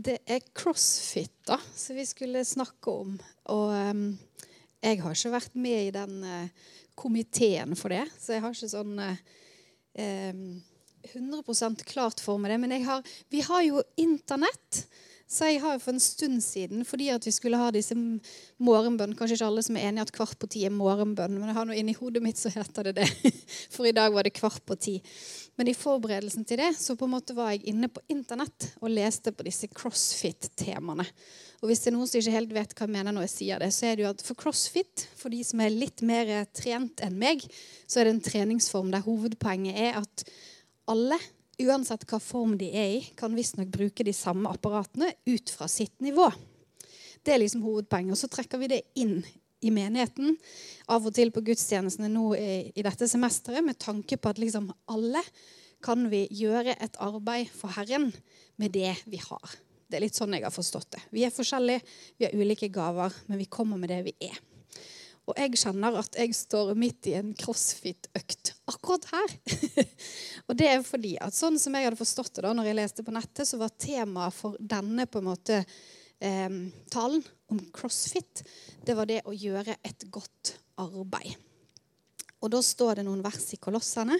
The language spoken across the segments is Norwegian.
Det er crossfit da, som vi skulle snakke om. Og um, jeg har ikke vært med i den uh, komiteen for det, så jeg har ikke sånn uh, um, 100% klart for meg det. Men har, vi har jo Internett. Så jeg har jo for en stund siden, fordi at vi skulle ha disse morgenbønn Kanskje ikke alle som er enig i at kvart på ti er morgenbønn, men jeg har noe inni hodet mitt så heter det det. For i dag var det kvart på ti. Men i forberedelsen til det så på en måte var jeg inne på Internett og leste på disse crossfit-temaene. Og hvis det er noen som ikke helt vet hva jeg mener når jeg sier det, så er det jo at for crossfit, for de som er litt mer trent enn meg, så er det en treningsform der hovedpoenget er at alle uansett hva form de er i, kan visstnok bruke de samme apparatene ut fra sitt nivå. Det er liksom hovedpoenget. Og så trekker vi det inn i menigheten, av og til på gudstjenestene nå i, dette semesteret, med tanke på at liksom alle kan vi gjøre et arbeid for Herren med det vi har. Det er litt sånn jeg har forstått det. Vi er forskjellige, vi har ulike gaver, men vi kommer med det vi er. Og jeg kjenner at jeg står midt i en crossfit-økt akkurat her. og det er fordi at sånn som jeg hadde forstått det da når jeg leste på nettet, så var temaet for denne på en måte eh, talen om crossfit, det var det å gjøre et godt arbeid. Og da står det noen vers i Kolossene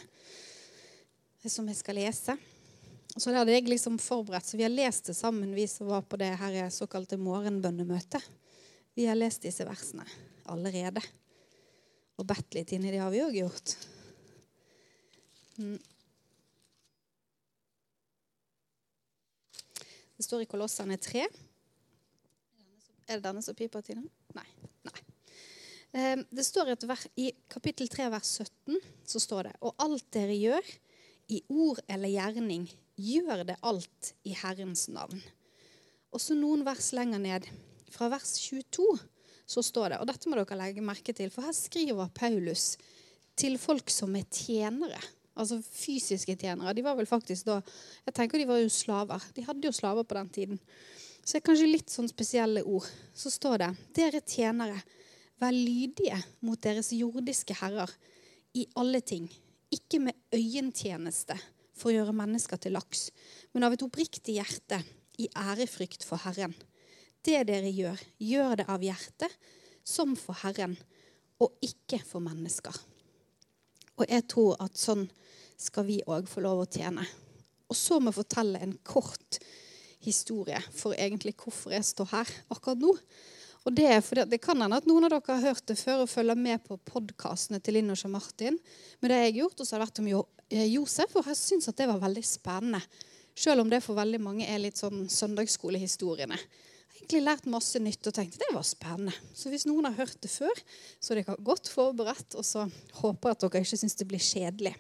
som jeg skal lese. Så det hadde jeg liksom forberedt, så vi har lest det sammen, vi som var på det her såkalte morgenbønnemøtet. Vi har lest disse versene allerede. Og bedt litt inni det har vi òg gjort. Mm. Det står i Kolossene 3. Er det denne som piper, Tina? Nei. Nei. Ehm, det står vers, I kapittel 3, vers 17 så står det Og alt dere gjør, i ord eller gjerning, gjør det alt i Herrens navn. Og så noen vers lenger ned, fra vers 22, så står det Og dette må dere legge merke til, for her skriver Paulus til folk som er tjenere. Altså fysiske tjenere. De var vel faktisk da Jeg tenker de var jo slaver. De hadde jo slaver på den tiden. Så det er kanskje litt sånn spesielle ord. Så står det Dere tjenere, vær lydige mot deres jordiske herrer i alle ting. Ikke med øyentjeneste for å gjøre mennesker til laks, men av et oppriktig hjerte i ærefrykt for Herren. Det dere gjør, gjør det av hjertet, som for Herren, og ikke for mennesker. Og jeg tror at sånn skal vi òg få lov å tjene. Og så må jeg fortelle en kort historie for egentlig hvorfor jeg står her akkurat nå. Og Det er fordi det kan hende at noen av dere har hørt det før og følger med på podkastene til Linn og Jean Martin. Men det jeg har gjort, og så har det vært om eh, Josef, og jeg syns det var veldig spennende. Selv om det for veldig mange er litt sånn søndagsskolehistoriene egentlig lært masse nytt og tenkt det var spennende. Så hvis noen har hørt det før, så er dere godt forberedt. Og så håper jeg at dere ikke syns det blir kjedelig.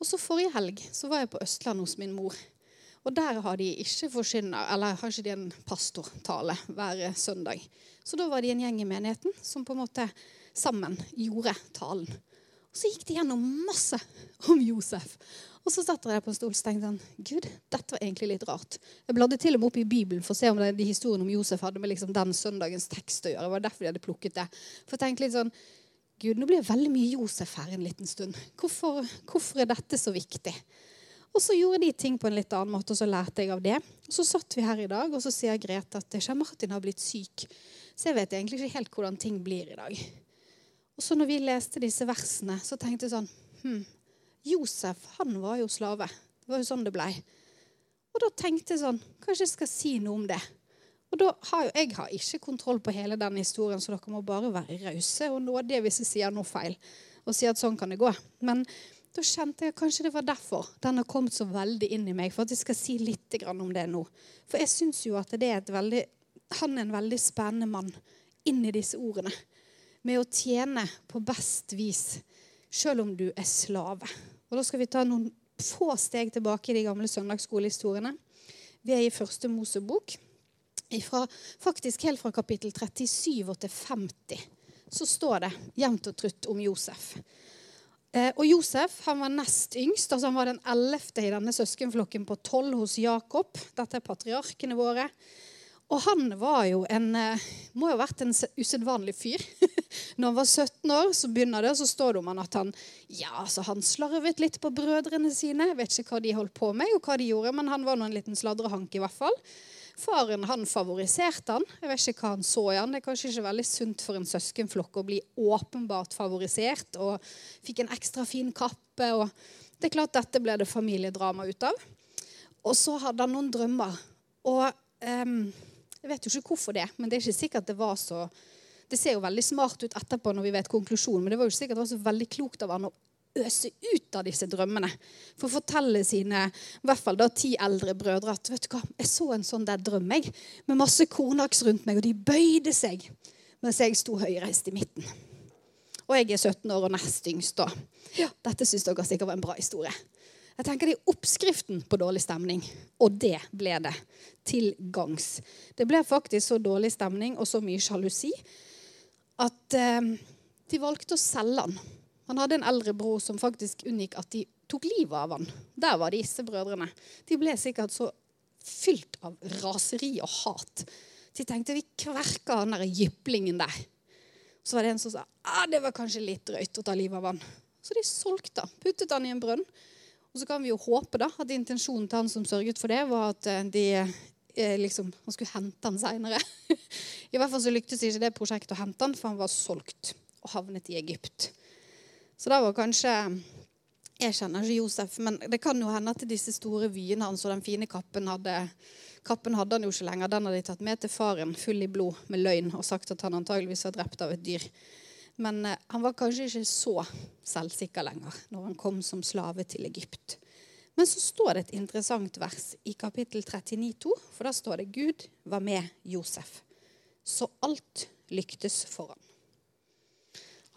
Og så Forrige helg så var jeg på Østlandet hos min mor. Og der har de ikke forsyner, eller har ikke de en pastortale hver søndag. Så da var de en gjeng i menigheten som på en måte sammen gjorde talen. Og så gikk de gjennom masse om Josef. Og så satt jeg på en stol og tenkte han, Gud, dette var egentlig litt rart. Jeg bladde til og med opp i Bibelen for å se om de historiene om Josef hadde med liksom den søndagens tekst å gjøre. Det var derfor de hadde plukket det. For jeg tenkte litt sånn, Gud, nå blir det veldig mye Josef her en liten stund. Hvorfor, hvorfor er dette så viktig? Og så gjorde de ting på en litt annen måte, og så lærte jeg av det. Og så satt vi her i dag, og så sier Grete at Kjell Martin har blitt syk. Så jeg vet egentlig ikke helt hvordan ting blir i dag. Og så når vi leste disse versene, så tenkte jeg sånn hm, Josef han var jo slave. Det var jo sånn det blei. Og da tenkte jeg sånn Kanskje jeg skal si noe om det. Og da har jo, Jeg har ikke kontroll på hele den historien, så dere må bare være rause og nådige hvis jeg sier noe feil. Og sier at sånn kan det gå. Men da kjente jeg kanskje det var derfor den har kommet så veldig inn i meg. For at jeg skal si litt om det nå. For jeg syns jo at det er et veldig, han er en veldig spennende mann inn i disse ordene. Med å tjene på best vis, sjøl om du er slave. Og Da skal vi ta noen få steg tilbake i de gamle søndagsskolehistoriene. Vi er i første Mosebok. Ifra, faktisk helt fra kapittel 37 og til 50 så står det jevnt og trutt om Josef. Eh, og Josef han var nest yngst. altså Han var den ellevte i denne søskenflokken på tolv hos Jakob. Dette er patriarkene våre. Og han var jo en eh, Må jo ha vært en usedvanlig fyr. Når han var 17 år, så begynner det, så står det om han at han ja, så han slarvet litt på brødrene sine. Jeg vet ikke hva de holdt på med, og hva de gjorde, men han var nå en liten sladrehank i hvert fall. Faren han favoriserte han. Jeg vet ikke hva han så i han. Det er kanskje ikke veldig sunt for en søskenflokk å bli åpenbart favorisert og fikk en ekstra fin kappe. og Det er klart dette ble det familiedrama ut av. Og så hadde han noen drømmer. Og um, jeg vet jo ikke hvorfor det, men det er ikke sikkert det var så Det ser jo veldig smart ut etterpå når vi vet konklusjonen, men det var jo ikke sikkert det var så veldig klokt av han å øse ut av disse drømmene. For å fortelle sine i hvert fall da ti eldre brødre at vet du hva, jeg så en sånn der drøm jeg, med masse kornaks rundt meg, og de bøyde seg mens jeg sto høyreist i midten. Og jeg er 17 år og nest yngst. da. Ja, dette syns dere sikkert var en bra historie. Jeg tenker Det er oppskriften på dårlig stemning, og det ble det til gangs. Det ble faktisk så dårlig stemning og så mye sjalusi at eh, de valgte å selge han. Han hadde en eldre bror som faktisk unngikk at de tok livet av han. Der var disse brødrene. De ble sikkert så fylt av raseri og hat. De tenkte vi kverker han der jyplingen der. Så var det en som sa ah, det var kanskje litt drøyt å ta livet av han. Så de solgte han, puttet han i en brønn og så kan vi jo håpe da, at intensjonen til han som sørget for det, var at eh, de eh, liksom, han skulle hente han seinere. I hvert fall så lyktes ikke det prosjektet å hente han, for han var solgt og havnet i Egypt. Så da var kanskje Jeg kjenner ikke Josef, men det kan jo hende at disse store vyene hans og den fine kappen hadde Kappen hadde han jo ikke lenger. Den hadde de tatt med til faren full i blod med løgn og sagt at han antageligvis var drept av et dyr. Men eh, han var kanskje ikke så selvsikker lenger når han kom som slave til Egypt. Men så står det et interessant vers i kapittel 39, 2, for da står det Gud var med Josef. Så alt lyktes for ham.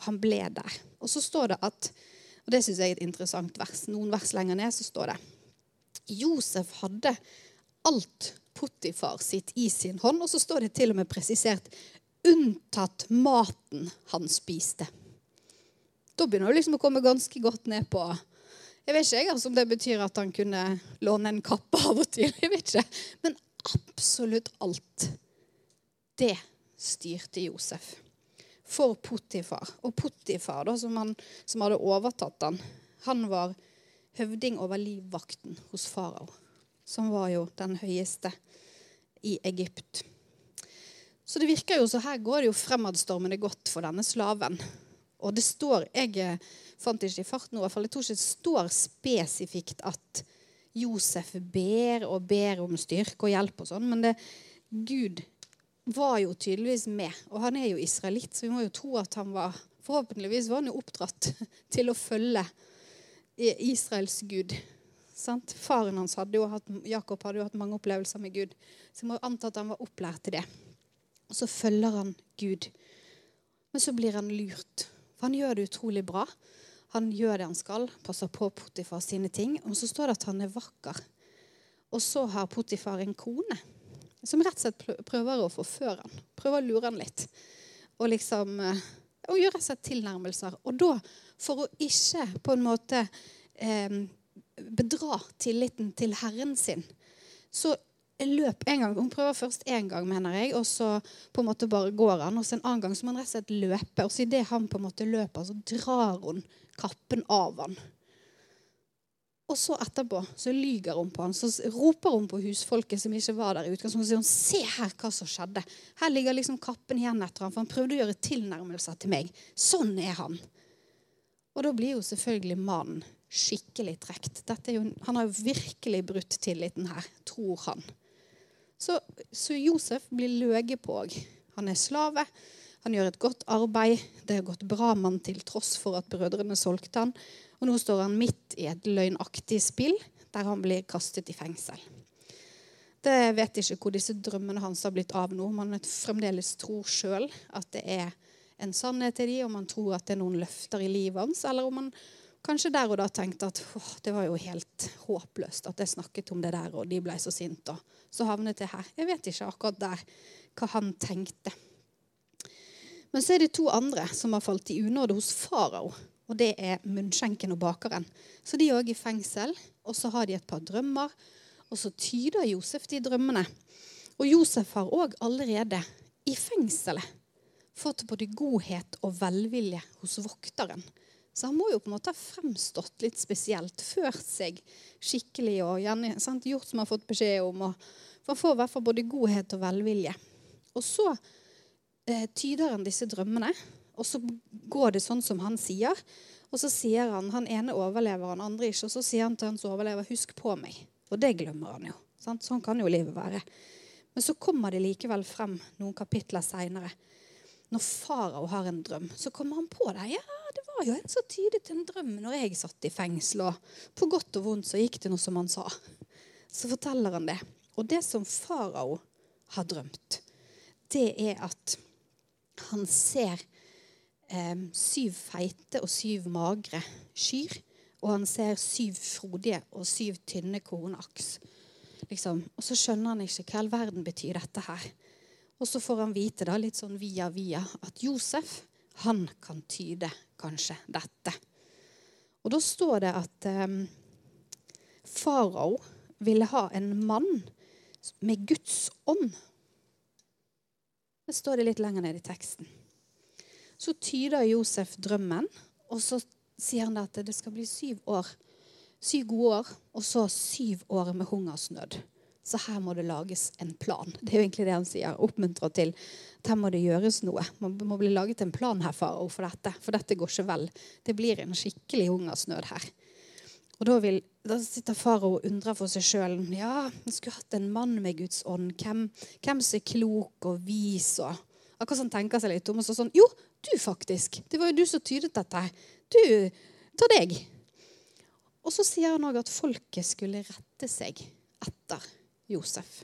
Han ble der. Og så står det at og Det syns jeg er et interessant vers. Noen vers lenger ned så står det Josef hadde alt Potifar sitt i sin hånd. Og så står det til og med presisert unntatt maten han spiste. Da begynner det liksom å komme ganske godt ned på Jeg vet ikke altså, om det betyr at han kunne låne en kappe av og til. jeg vet ikke. Men absolutt alt. Det styrte Josef for Potifar. Og Potifar, da, som, han, som hadde overtatt han, han var høvding over livvakten hos farao, som var jo den høyeste i Egypt. Så det virker jo så her går det jo fremadstormende godt for denne slaven. Og det står Jeg eh, fant ikke i farten, i hvert fall, jeg tror ikke det står spesifikt at Josef ber og ber om styrke og hjelp og sånn, men det, Gud var jo tydeligvis med. Og han er jo israelitt, så vi må jo tro at han var Forhåpentligvis var han jo oppdratt til å følge Israels Gud. Sant? Faren hans hadde jo hatt, Jakob hadde jo hatt mange opplevelser med Gud, så vi må anta at han var opplært til det. Og så følger han Gud. Men så blir han lurt. For han gjør det utrolig bra. Han gjør det han skal, passer på Potifar sine ting. Og så står det at han er vakker. Og så har Potifar en kone som rett og slett prøver å forføre han. Prøver å lure han litt. Og liksom eh, og gjøre seg tilnærmelser. Og da, for å ikke på en måte eh, bedra tilliten til Herren sin, så løp en gang. Hun prøver først én gang, mener jeg, og så på en måte bare går han. Og så en annen gang så må han rett og slett løpe. Og så idet han på en måte løper, så drar hun kappen av han. Og så etterpå så lyger hun på han. Så roper hun på husfolket som ikke var der i utgangspunktet. og sier hun, se her hva som skjedde. Her ligger liksom kappen igjen etter han, for han prøvde å gjøre tilnærmelser til meg. Sånn er han. Og da blir jo selvfølgelig mannen skikkelig trukket. Han har jo virkelig brutt tilliten her, tror han. Så, så Josef blir løyet på òg. Han er slave. Han gjør et godt arbeid. Det har gått bra med han til tross for at brødrene solgte han. Og nå står han midt i et løgnaktig spill der han blir kastet i fengsel. Det vet ikke hvor disse drømmene hans har blitt av nå. Man fremdeles tror sjøl at det er en sannhet til de, om man tror at det er noen løfter i livet hans, eller om man kanskje der og da tenkte at det var jo helt håpløst at jeg snakket om det der, og de ble så sinte. Så havnet jeg her. Jeg vet ikke akkurat der hva han tenkte. Men så er det to andre som har falt i unåde hos farao. Og det er munnskjenken og bakeren. Så de er òg i fengsel. Og så har de et par drømmer. Og så tyder Josef de drømmene. Og Josef har òg allerede i fengselet fått både godhet og velvilje hos vokteren. Så han må jo på en måte ha fremstått litt spesielt, ført seg skikkelig og gjerne, sant, gjort som han har fått beskjed om. Og, for han får i hvert fall både godhet og velvilje. Og så eh, tyder han disse drømmene, og så går det sånn som han sier. Og så sier han han ene overlever, han andre ikke. Og så sier han til han som overlever, 'Husk på meg'. Og det glemmer han jo. Sant? Sånn kan jo livet være. Men så kommer det likevel frem noen kapitler seinere. Når farao har en drøm, så kommer han på det. Ja, det var jo en så tydet en drøm når jeg satt i fengsel. Og på godt og vondt så gikk det noe som han sa. Så forteller han det. Og det som farao har drømt, det er at han ser eh, syv feite og syv magre kyr. Og han ser syv frodige og syv tynne kornaks. Liksom. Og så skjønner han ikke hva all verden betyr dette her. Og så får han vite da, litt sånn via via at Josef han kan tyde kanskje dette. Og da står det at eh, farao ville ha en mann med Guds ånd. Det står det litt lenger ned i teksten. Så tyder Josef drømmen, og så sier han at det skal bli syv år. Syv gode år, og så syv år med hungersnød. Så her må det lages en plan. Det er jo egentlig det han sier. Oppmuntrer til at her må det gjøres noe. Man må bli laget en plan her for dette. For dette går ikke vel. Det blir en skikkelig hungersnød her. Og da, vil, da sitter farao og undrer for seg sjøl. Ja, han skulle hatt en mann med Guds ånd. Hvem, hvem som er klok og vis og Akkurat han tenker seg litt om. Og så sånn Jo, du faktisk. Det var jo du som tydet dette. Du, ta deg. Og så sier han òg at folket skulle rette seg etter Josef.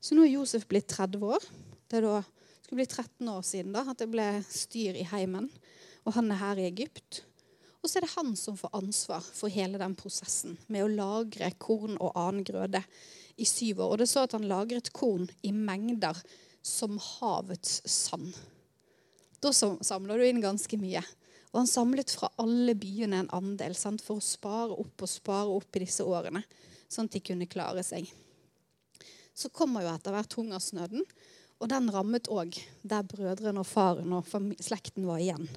Så nå er Josef blitt 30 år. Det er da, skulle bli 13 år siden da, at det ble styr i heimen. Og han er her i Egypt. Og så er det han som får ansvar for hele den prosessen med å lagre korn og annen grøde i syv år. Og det så at han lagret korn i mengder som havets sand. Da samler du inn ganske mye. Og han samlet fra alle byene en andel sant, for å spare opp og spare opp i disse årene, sånn at de kunne klare seg. Så kommer jo etter hvert hungersnøden, og den rammet òg der brødrene og faren og slekten var igjen.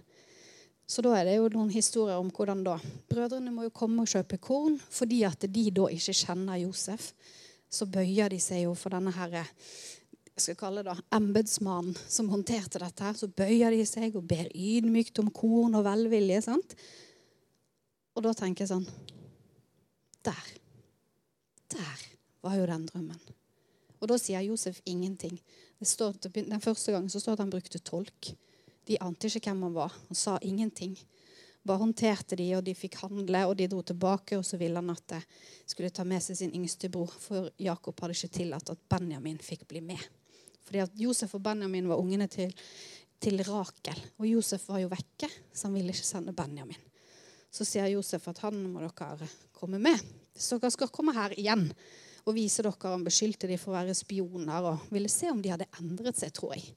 Så da er det jo noen historier om hvordan da Brødrene må jo komme og kjøpe korn fordi at de da ikke kjenner Josef. Så bøyer de seg jo for denne herre jeg skal kalle det embetsmannen som håndterte dette. her, Så bøyer de seg og ber ydmykt om korn og velvilje. sant? Og da tenker jeg sånn Der. Der var jo den drømmen. Og da sier Josef ingenting. Står, den første gangen så står det at han brukte tolk. De ante ikke hvem han var. Han sa ingenting. Bare håndterte de, og de fikk handle, og de dro tilbake. Og så ville han at de skulle ta med seg sin yngste bror, for Jakob hadde ikke tillatt at Benjamin fikk bli med. Fordi at Josef og Benjamin var ungene til, til Rakel. Og Josef var jo vekke, så han ville ikke sende Benjamin. Så sier Josef at han må dere komme med. Hvis dere skal komme her igjen og vise dere Han beskyldte de for å være spioner og ville se om de hadde endret seg, tror jeg.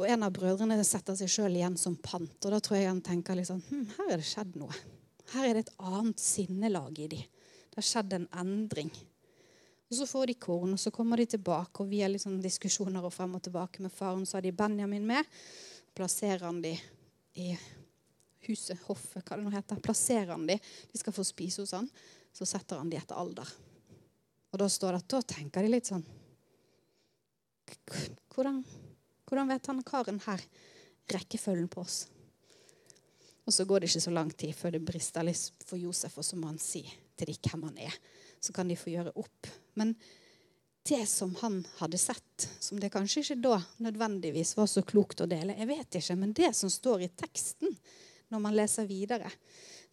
Og en av brødrene setter seg sjøl igjen som pant. Og da tror jeg han tenker liksom, hm, her er det skjedd noe. Her er det et annet sinnelag i de. Det har skjedd en endring. Og Så får de korn, og så kommer de tilbake, og via liksom diskusjoner og frem og tilbake med faren, så har de Benjamin med. Plasserer han de i huset, hoffet, hva det nå heter. Plasserer han de. De skal få spise hos han. Så setter han de etter alder. Og da står det at da tenker de litt sånn Hvordan hvordan vet han karen her rekkefølgen på oss? Og så går det ikke så lang tid før det brister litt for Josef, og så må han si til dem hvem han er. Så kan de få gjøre opp. Men det som han hadde sett, som det kanskje ikke da nødvendigvis var så klokt å dele, jeg vet ikke, men det som står i teksten når man leser videre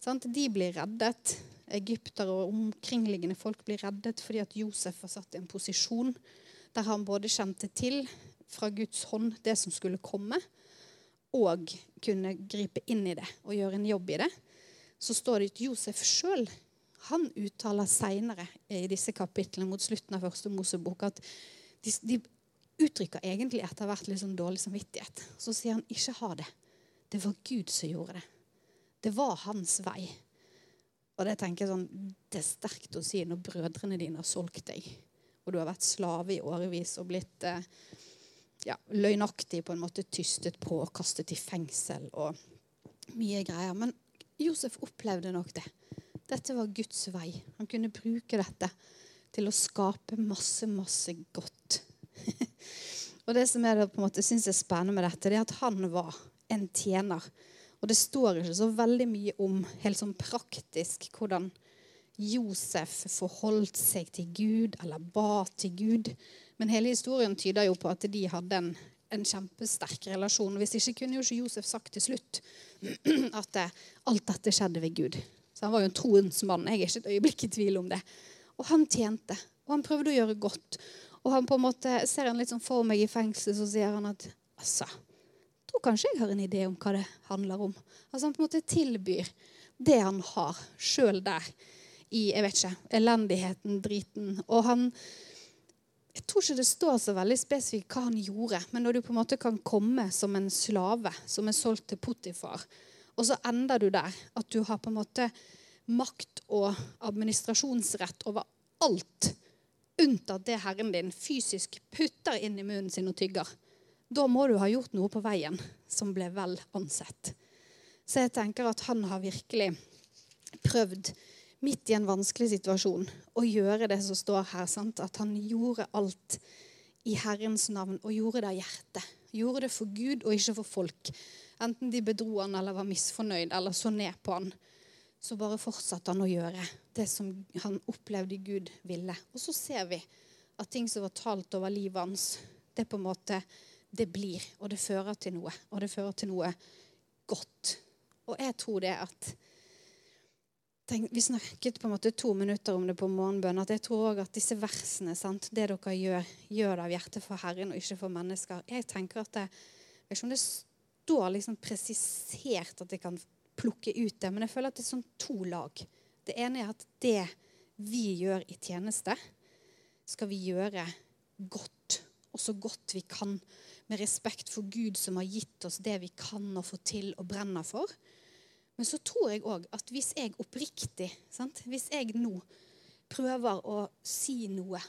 sant? De blir reddet. Egyptere og omkringliggende folk blir reddet fordi at Josef var satt i en posisjon der han både kjente til fra Guds hånd det som skulle komme, og kunne gripe inn i det og gjøre en jobb i det, så står det at Josef sjøl uttaler seinere i disse kapitlene mot slutten av første Mosebok at de, de uttrykker egentlig etter hvert litt sånn dårlig samvittighet. Så sier han ikke ha det. Det var Gud som gjorde det. Det var hans vei. Og det tenker jeg sånn, det er sterkt å si når brødrene dine har solgt deg og du har vært slave i årevis og blitt eh, ja, løgnaktig på en måte tystet på og kastet i fengsel og mye greier. Men Josef opplevde nok det. Dette var Guds vei. Han kunne bruke dette til å skape masse, masse godt. og det som jeg på en måte syns er spennende med dette, det er at han var en tjener. Og det står ikke så veldig mye om helt sånn praktisk hvordan Josef forholdt seg til Gud eller ba til Gud. Men hele historien tyder jo på at de hadde en, en kjempesterk relasjon. Hvis ikke kunne jo ikke Josef sagt til slutt at det, alt dette skjedde ved Gud. Så han var jo en troens mann. Jeg er ikke et øyeblikk i tvil om det. Og han tjente. Og han prøvde å gjøre godt. Og han på en måte ser han litt sånn for meg i fengsel, så sier han at altså, tror kanskje jeg har en idé om hva det handler om. Altså Han på en måte tilbyr det han har, sjøl der i jeg vet ikke, elendigheten, driten. Og han jeg tror ikke det står så veldig spesifikt hva han gjorde. Men når du på en måte kan komme som en slave som er solgt til Potifar, og så ender du der at du har på en måte makt og administrasjonsrett over alt unntatt det Herren din fysisk putter inn i munnen sin og tygger. Da må du ha gjort noe på veien som ble vel ansett. Så jeg tenker at han har virkelig prøvd midt i en vanskelig situasjon å gjøre det som står her. Sant? At han gjorde alt i Herrens navn og gjorde det av hjertet. Gjorde det for Gud og ikke for folk. Enten de bedro han eller var misfornøyd eller så ned på han. Så bare fortsatte han å gjøre det som han opplevde Gud ville. Og så ser vi at ting som var talt over livet hans, det på en måte det blir. Og det fører til noe. Og det fører til noe godt. Og jeg tror det at tenk, Vi snakket på en måte to minutter om det på morgenbønn. at Jeg tror også at disse versene, sant, det dere gjør, gjør det av hjertet for Herren og ikke for mennesker. Jeg tenker at det, jeg vet ikke om det står liksom presisert at jeg kan plukke ut det, men jeg føler at det er sånn to lag. Det ene er at det vi gjør i tjeneste, skal vi gjøre godt, og så godt vi kan, med respekt for Gud som har gitt oss det vi kan og få til og brenner for. Men så tror jeg òg at hvis jeg oppriktig, sant? hvis jeg nå prøver å si noe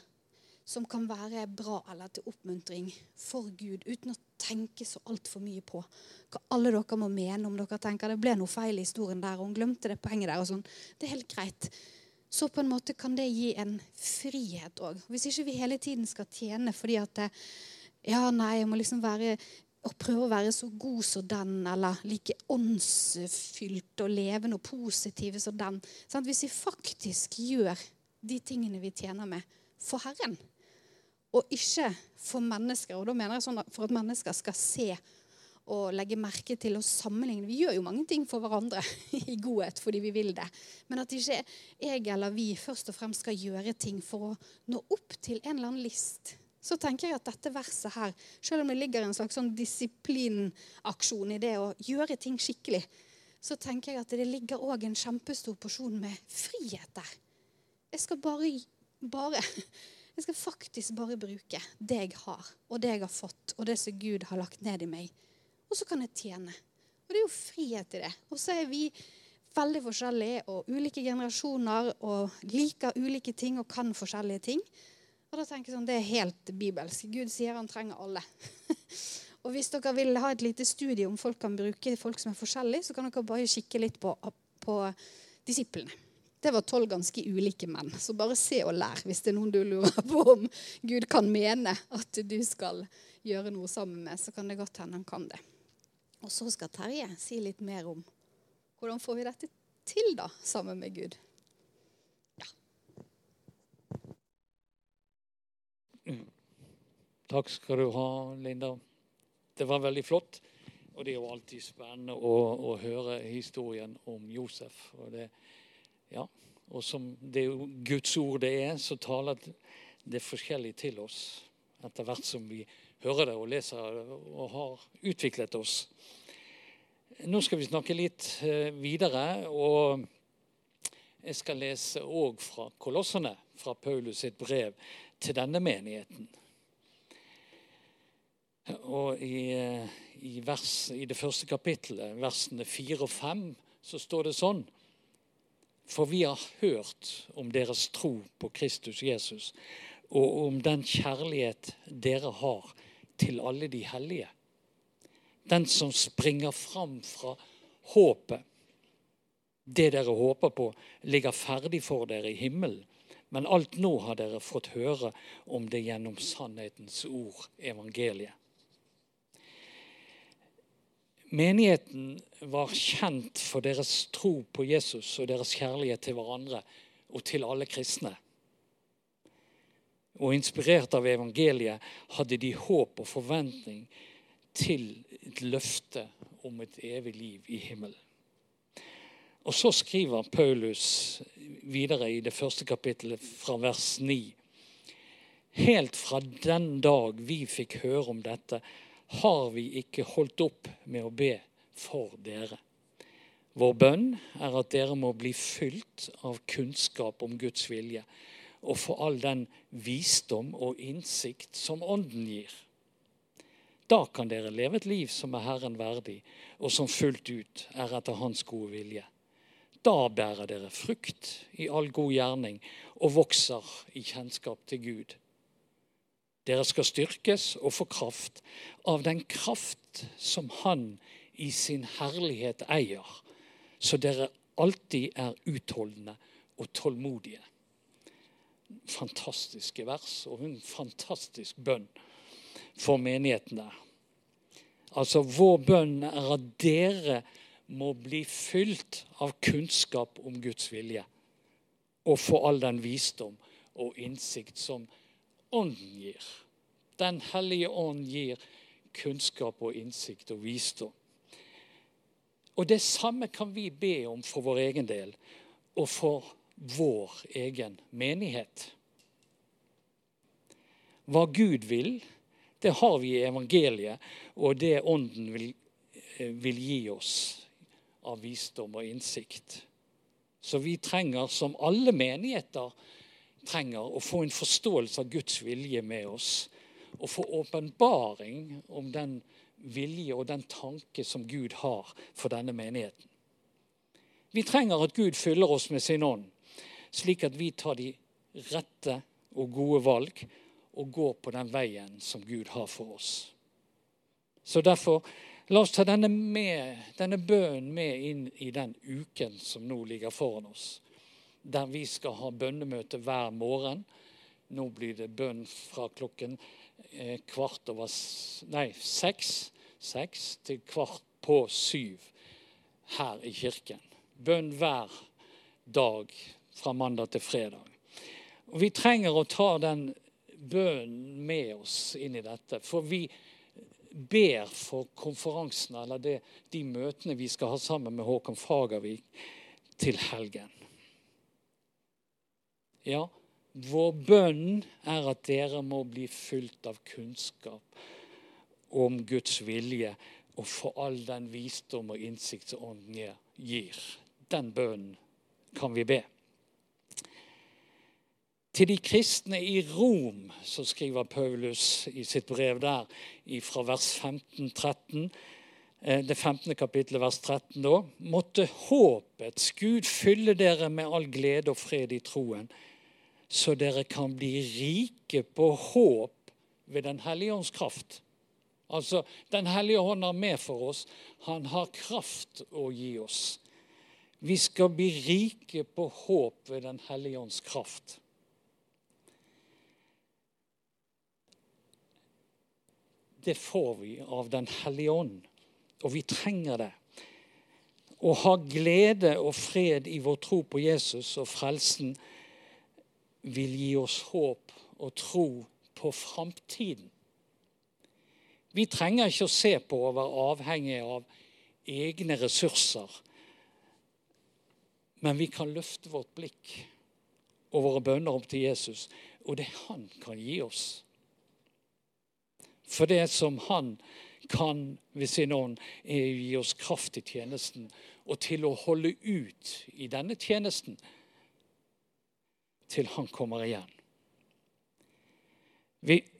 som kan være bra eller til oppmuntring for Gud, uten å tenke så altfor mye på hva alle dere må mene om dere tenker det ble noe feil i historien der, og hun glemte det poenget der, og sånn. Det er helt greit. Så på en måte kan det gi en frihet òg. Hvis ikke vi hele tiden skal tjene fordi at det, ja, nei, jeg må liksom være og prøve å være så god som den, eller like åndsfylt og levende og positive som den. Sånn, hvis vi faktisk gjør de tingene vi tjener med, for Herren, og ikke for mennesker Og da mener jeg sånn at for at mennesker skal se og legge merke til og sammenligne. Vi gjør jo mange ting for hverandre i godhet fordi vi vil det. Men at ikke jeg eller vi først og fremst skal gjøre ting for å nå opp til en eller annen list så tenker jeg at dette verset her, selv om det ligger en slags sånn disiplinaksjon i det å gjøre ting skikkelig, så tenker jeg at det ligger òg en kjempestor porsjon med frihet der. Jeg skal bare, bare Jeg skal faktisk bare bruke det jeg har, og det jeg har fått, og det som Gud har lagt ned i meg. Og så kan jeg tjene. Og det er jo frihet i det. Og så er vi veldig forskjellige og ulike generasjoner og liker ulike ting og kan forskjellige ting. Og da tenker jeg sånn, Det er helt bibelsk. Gud sier han trenger alle. og Hvis dere vil ha et lite studie om folk kan bruke folk som er forskjellige, så kan dere bare kikke litt på, på disiplene. Det var tolv ganske ulike menn. Så bare se og lær hvis det er noen du lurer på om Gud kan mene at du skal gjøre noe sammen med. Så kan det godt hende han kan det. Og så skal Terje si litt mer om hvordan får vi dette til da, sammen med Gud. Takk skal du ha, Linda. Det var veldig flott. Og det er jo alltid spennende å, å høre historien om Josef. Og, det, ja, og som det er jo Guds ord det er, så taler det forskjellig til oss etter hvert som vi hører det og leser det og har utviklet oss. Nå skal vi snakke litt eh, videre. og jeg skal lese òg fra Kolossene, fra Paulus sitt brev til denne menigheten. Og i, i, vers, i det første kapittelet, versene fire og fem, så står det sånn For vi har hørt om deres tro på Kristus Jesus og om den kjærlighet dere har til alle de hellige. Den som springer fram fra håpet. Det dere håper på, ligger ferdig for dere i himmelen. Men alt nå har dere fått høre om det gjennom sannhetens ord, evangeliet. Menigheten var kjent for deres tro på Jesus og deres kjærlighet til hverandre og til alle kristne. Og inspirert av evangeliet hadde de håp og forventning til et løfte om et evig liv i himmelen. Og så skriver Paulus videre i det første kapittelet fra vers 9. Helt fra den dag vi fikk høre om dette, har vi ikke holdt opp med å be for dere. Vår bønn er at dere må bli fylt av kunnskap om Guds vilje, og få all den visdom og innsikt som Ånden gir. Da kan dere leve et liv som er Herren verdig, og som fullt ut er etter Hans gode vilje. Da bærer dere frukt i all god gjerning og vokser i kjennskap til Gud. Dere skal styrkes og få kraft av den kraft som Han i sin herlighet eier, så dere alltid er utholdende og tålmodige. Fantastiske vers og en fantastisk bønn for menigheten der. Altså, vår bønn er at dere må bli fylt av kunnskap om Guds vilje. Og få all den visdom og innsikt som Ånden gir. Den hellige ånd gir kunnskap og innsikt og visdom. Og det samme kan vi be om for vår egen del og for vår egen menighet. Hva Gud vil, det har vi i evangeliet, og det Ånden vil, eh, vil gi oss av visdom og innsikt. Så vi trenger, som alle menigheter trenger, å få en forståelse av Guds vilje med oss. Og få åpenbaring om den vilje og den tanke som Gud har for denne menigheten. Vi trenger at Gud fyller oss med sin ånd, slik at vi tar de rette og gode valg og går på den veien som Gud har for oss. Så derfor La oss ta denne, med, denne bønnen med inn i den uken som nå ligger foran oss. Der vi skal ha bønnemøte hver morgen. Nå blir det bønn fra klokken eh, kvart over Nei, seks, seks til kvart på syv her i kirken. Bønn hver dag fra mandag til fredag. Og Vi trenger å ta den bønnen med oss inn i dette. For vi, ber for konferansene eller det, de møtene vi skal ha sammen med Håkon Fagervik til helgen. Ja, vår bønn er at dere må bli fylt av kunnskap om Guds vilje og for all den visdom og innsikt som Ånden gir. Den bønnen kan vi be. Til de kristne i Rom, så skriver Paulus i sitt brev der, fra vers 15, 13, eh, det 15. kapittelet, vers 13 da, måtte håpets Gud fylle dere med all glede og fred i troen, så dere kan bli rike på håp ved Den hellige ånds kraft. Altså, Den hellige ånd er med for oss. Han har kraft å gi oss. Vi skal bli rike på håp ved Den hellige ånds kraft. Det får vi av Den hellige ånd. Og vi trenger det. Å ha glede og fred i vår tro på Jesus og frelsen vil gi oss håp og tro på framtiden. Vi trenger ikke å se på å være avhengige av egne ressurser. Men vi kan løfte vårt blikk og våre bønner opp til Jesus, og det han kan gi oss. For det som han kan ved sin ånd, er å gi oss kraft i tjenesten og til å holde ut i denne tjenesten til han kommer igjen.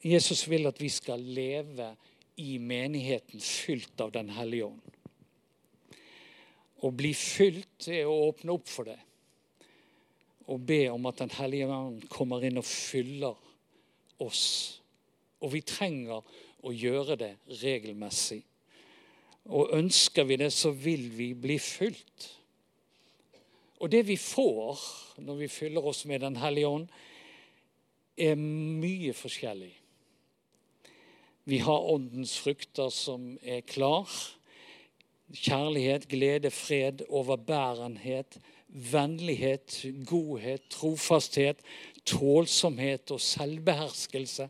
Jesus vil at vi skal leve i menigheten fylt av Den hellige ånd. Å bli fylt er å åpne opp for det og be om at Den hellige ånd kommer inn og fyller oss. Og vi trenger å gjøre det regelmessig. Og ønsker vi det, så vil vi bli fylt. Og det vi får når vi fyller oss med Den hellige ånd, er mye forskjellig. Vi har åndens frukter som er klar. Kjærlighet, glede, fred, overbærenhet, vennlighet, godhet, trofasthet, tålsomhet og selvbeherskelse.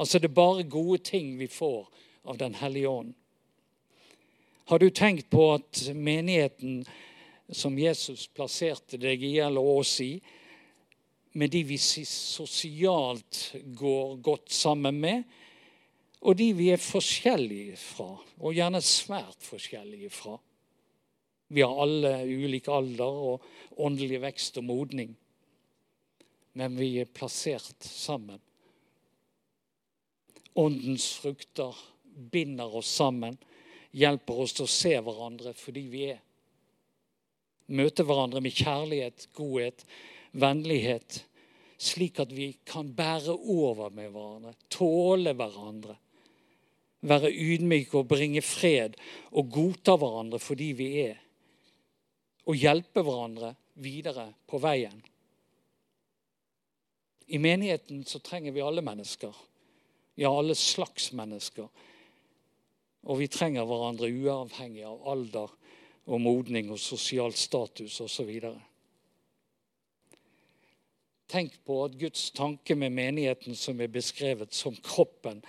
Altså det er bare gode ting vi får av Den hellige ånd. Har du tenkt på at menigheten som Jesus plasserte deg i, eller oss i, med de vi sosialt går godt sammen med, og de vi er forskjellige fra, og gjerne svært forskjellige fra. Vi har alle ulik alder og åndelig vekst og modning, men vi er plassert sammen. Åndens frukter binder oss sammen, hjelper oss til å se hverandre fordi vi er. Møte hverandre med kjærlighet, godhet, vennlighet, slik at vi kan bære over med hverandre, tåle hverandre. Være ydmyke og bringe fred og godta hverandre fordi vi er. Og hjelpe hverandre videre på veien. I menigheten så trenger vi alle mennesker. Ja, alle slags mennesker. Og vi trenger hverandre uavhengig av alder og modning og sosial status osv. Tenk på at Guds tanke med menigheten som er beskrevet som kroppen,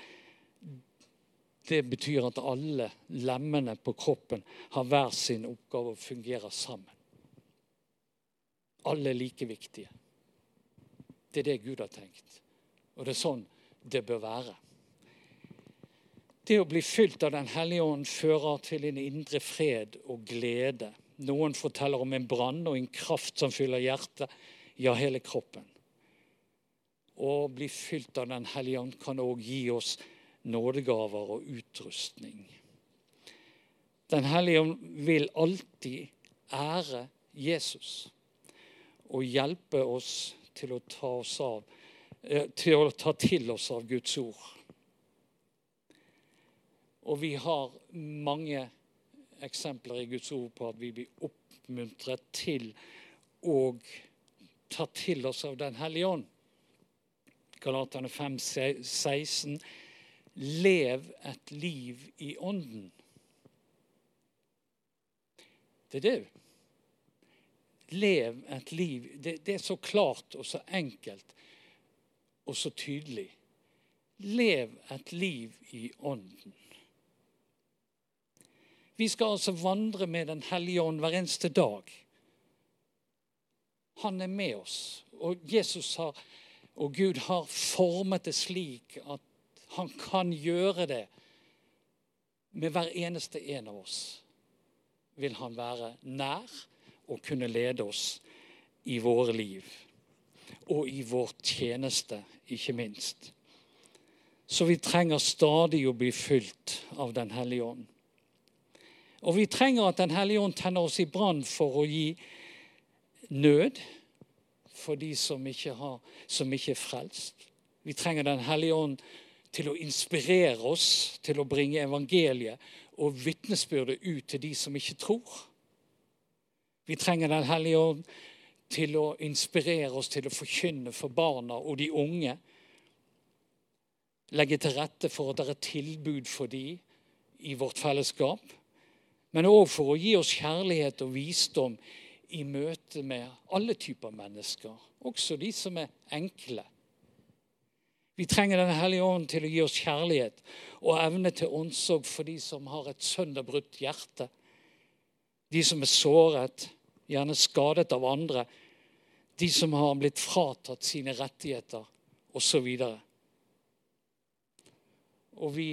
det betyr at alle lemmene på kroppen har hver sin oppgave og fungerer sammen. Alle er like viktige. Det er det Gud har tenkt. Og det er sånn det bør være. Det å bli fylt av Den hellige ånd fører til en indre fred og glede. Noen forteller om en brann og en kraft som fyller hjertet, ja, hele kroppen. Å bli fylt av Den hellige ånd kan òg gi oss nådegaver og utrustning. Den hellige ånd vil alltid ære Jesus og hjelpe oss til å ta, oss av, til, å ta til oss av Guds ord. Og vi har mange eksempler i Guds ord på at vi blir oppmuntret til å ta til oss av Den hellige ånd. Galaterne 5, 16. Lev et liv i ånden. Det er det. Lev et liv. Det, det er så klart og så enkelt og så tydelig. Lev et liv i ånden. Vi skal altså vandre med Den hellige ånd hver eneste dag. Han er med oss. Og Jesus har, og Gud har formet det slik at han kan gjøre det med hver eneste en av oss. Vil han være nær og kunne lede oss i våre liv. Og i vår tjeneste, ikke minst. Så vi trenger stadig å bli fylt av Den hellige ånd. Og vi trenger at Den hellige ånd tenner oss i brann for å gi nød for de som ikke, har, som ikke er frelst. Vi trenger Den hellige ånd til å inspirere oss til å bringe evangeliet og vitnesbyrdet ut til de som ikke tror. Vi trenger Den hellige ånd til å inspirere oss til å forkynne for barna og de unge. Legge til rette for at det er tilbud for de i vårt fellesskap men òg for å gi oss kjærlighet og visdom i møte med alle typer mennesker, også de som er enkle. Vi trenger Den hellige ånd til å gi oss kjærlighet og evne til omsorg for de som har et sønderbrutt hjerte. De som er såret, gjerne skadet av andre. De som har blitt fratatt sine rettigheter, osv. Og, og vi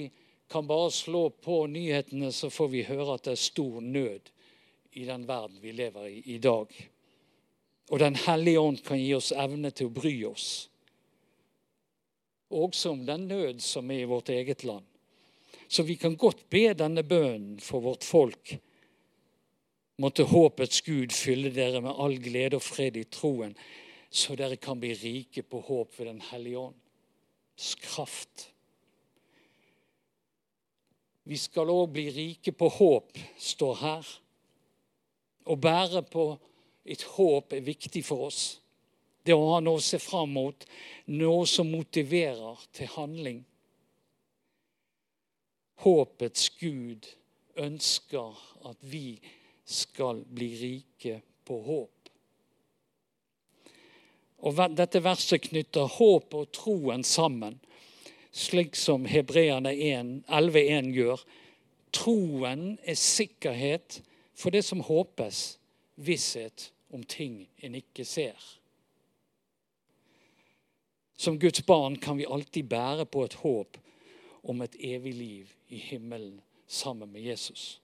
kan bare slå på nyhetene, så får vi høre at det er stor nød i den verden vi lever i i dag. Og Den hellige ånd kan gi oss evne til å bry oss. Også om den nød som er i vårt eget land. Så vi kan godt be denne bønnen for vårt folk. Måtte håpets Gud fylle dere med all glede og fred i troen, så dere kan bli rike på håp ved Den hellige ånd. kraft. Vi skal òg bli rike på håp, står her. Å bære på et håp er viktig for oss. Det å ha noe å se fram mot, noe som motiverer til handling. Håpets Gud ønsker at vi skal bli rike på håp. Og Dette verset knytter håp og troen sammen, slik som Hebreerne 11,1 gjør. Troen er sikkerhet for det som håpes, visshet om ting en ikke ser. Som Guds barn kan vi alltid bære på et håp om et evig liv i himmelen sammen med Jesus.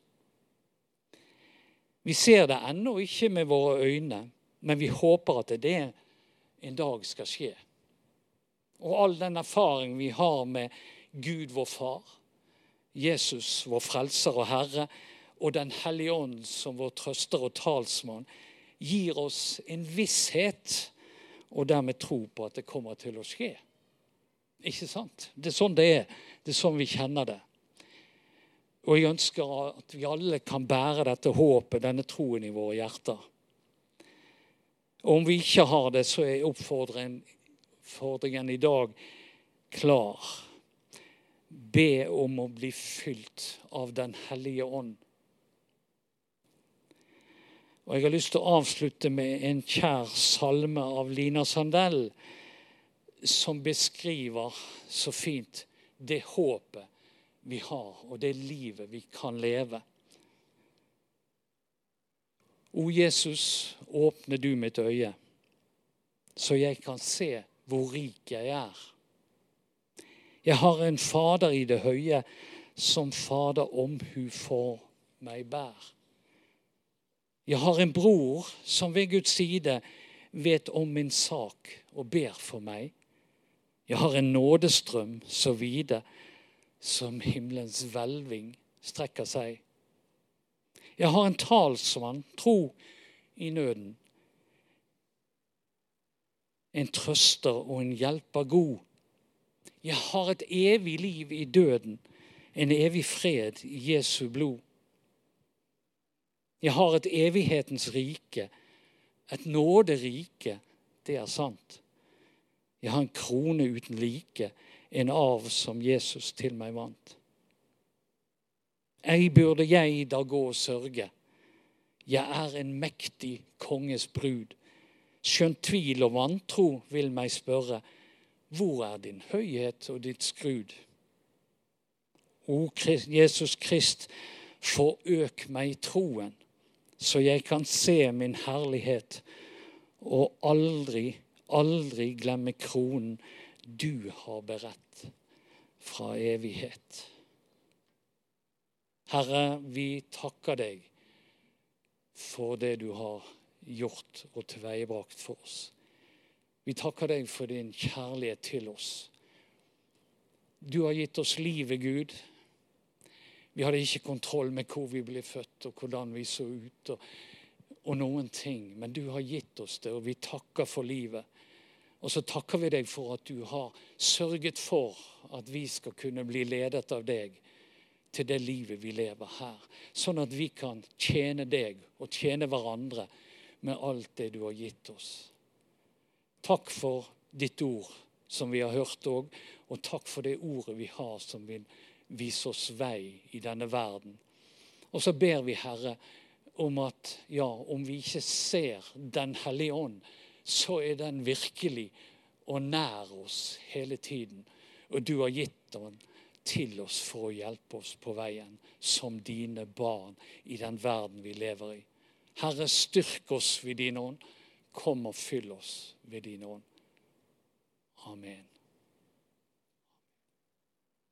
Vi ser det ennå ikke med våre øyne, men vi håper at det en dag skal skje. Og all den erfaring vi har med Gud vår Far, Jesus vår Frelser og Herre, og Den hellige ånd som vår trøster og talsmann, gir oss en visshet og dermed tro på at det kommer til å skje. Ikke sant? Det er sånn det er. Det er sånn vi kjenner det. Og jeg ønsker at vi alle kan bære dette håpet, denne troen i våre hjerter. Og om vi ikke har det, så er oppfordringen i dag klar. Be om å bli fylt av Den hellige ånd. Og Jeg har lyst til å avslutte med en kjær salme av Lina Sandell, som beskriver så fint det håpet vi har, og det livet vi kan leve. O Jesus, åpne du mitt øye, så jeg kan se hvor rik jeg er. Jeg har en Fader i det høye, som Fader omhu for meg bær. Jeg har en bror som ved Guds side vet om min sak og ber for meg. Jeg har en nådestrøm så vide som himmelens hvelving strekker seg. Jeg har en talsmann, tro i nøden. En trøster og en hjelper god. Jeg har et evig liv i døden, en evig fred i Jesu blod. Jeg har et evighetens rike, et nåderike, det er sant. Jeg har en krone uten like, en arv som Jesus til meg vant. Ei burde jeg da gå og sørge. Jeg er en mektig konges brud. Skjønt tvil og vantro vil meg spørre, hvor er din høyhet og ditt skrud? O Jesus Krist, forøk meg troen, så jeg kan se min herlighet og aldri, aldri glemme kronen du har beredt fra evighet. Herre, vi takker deg for det du har gjort og tilveiebrakt for oss. Vi takker deg for din kjærlighet til oss. Du har gitt oss livet, Gud. Vi hadde ikke kontroll med hvor vi ble født og hvordan vi så ut. og, og noen ting, Men du har gitt oss det, og vi takker for livet. Og så takker vi deg for at du har sørget for at vi skal kunne bli ledet av deg til det livet vi lever her. Sånn at vi kan tjene deg og tjene hverandre med alt det du har gitt oss. Takk for ditt ord, som vi har hørt òg, og takk for det ordet vi har som vil vise oss vei i denne verden. Og så ber vi, Herre, om at ja, om vi ikke ser Den hellige ånd, så er den virkelig og nær oss hele tiden. Og du har gitt den til oss for å hjelpe oss på veien som dine barn i den verden vi lever i. Herre, styrk oss ved din ånd. Kom og fyll oss ved din ånd. Amen.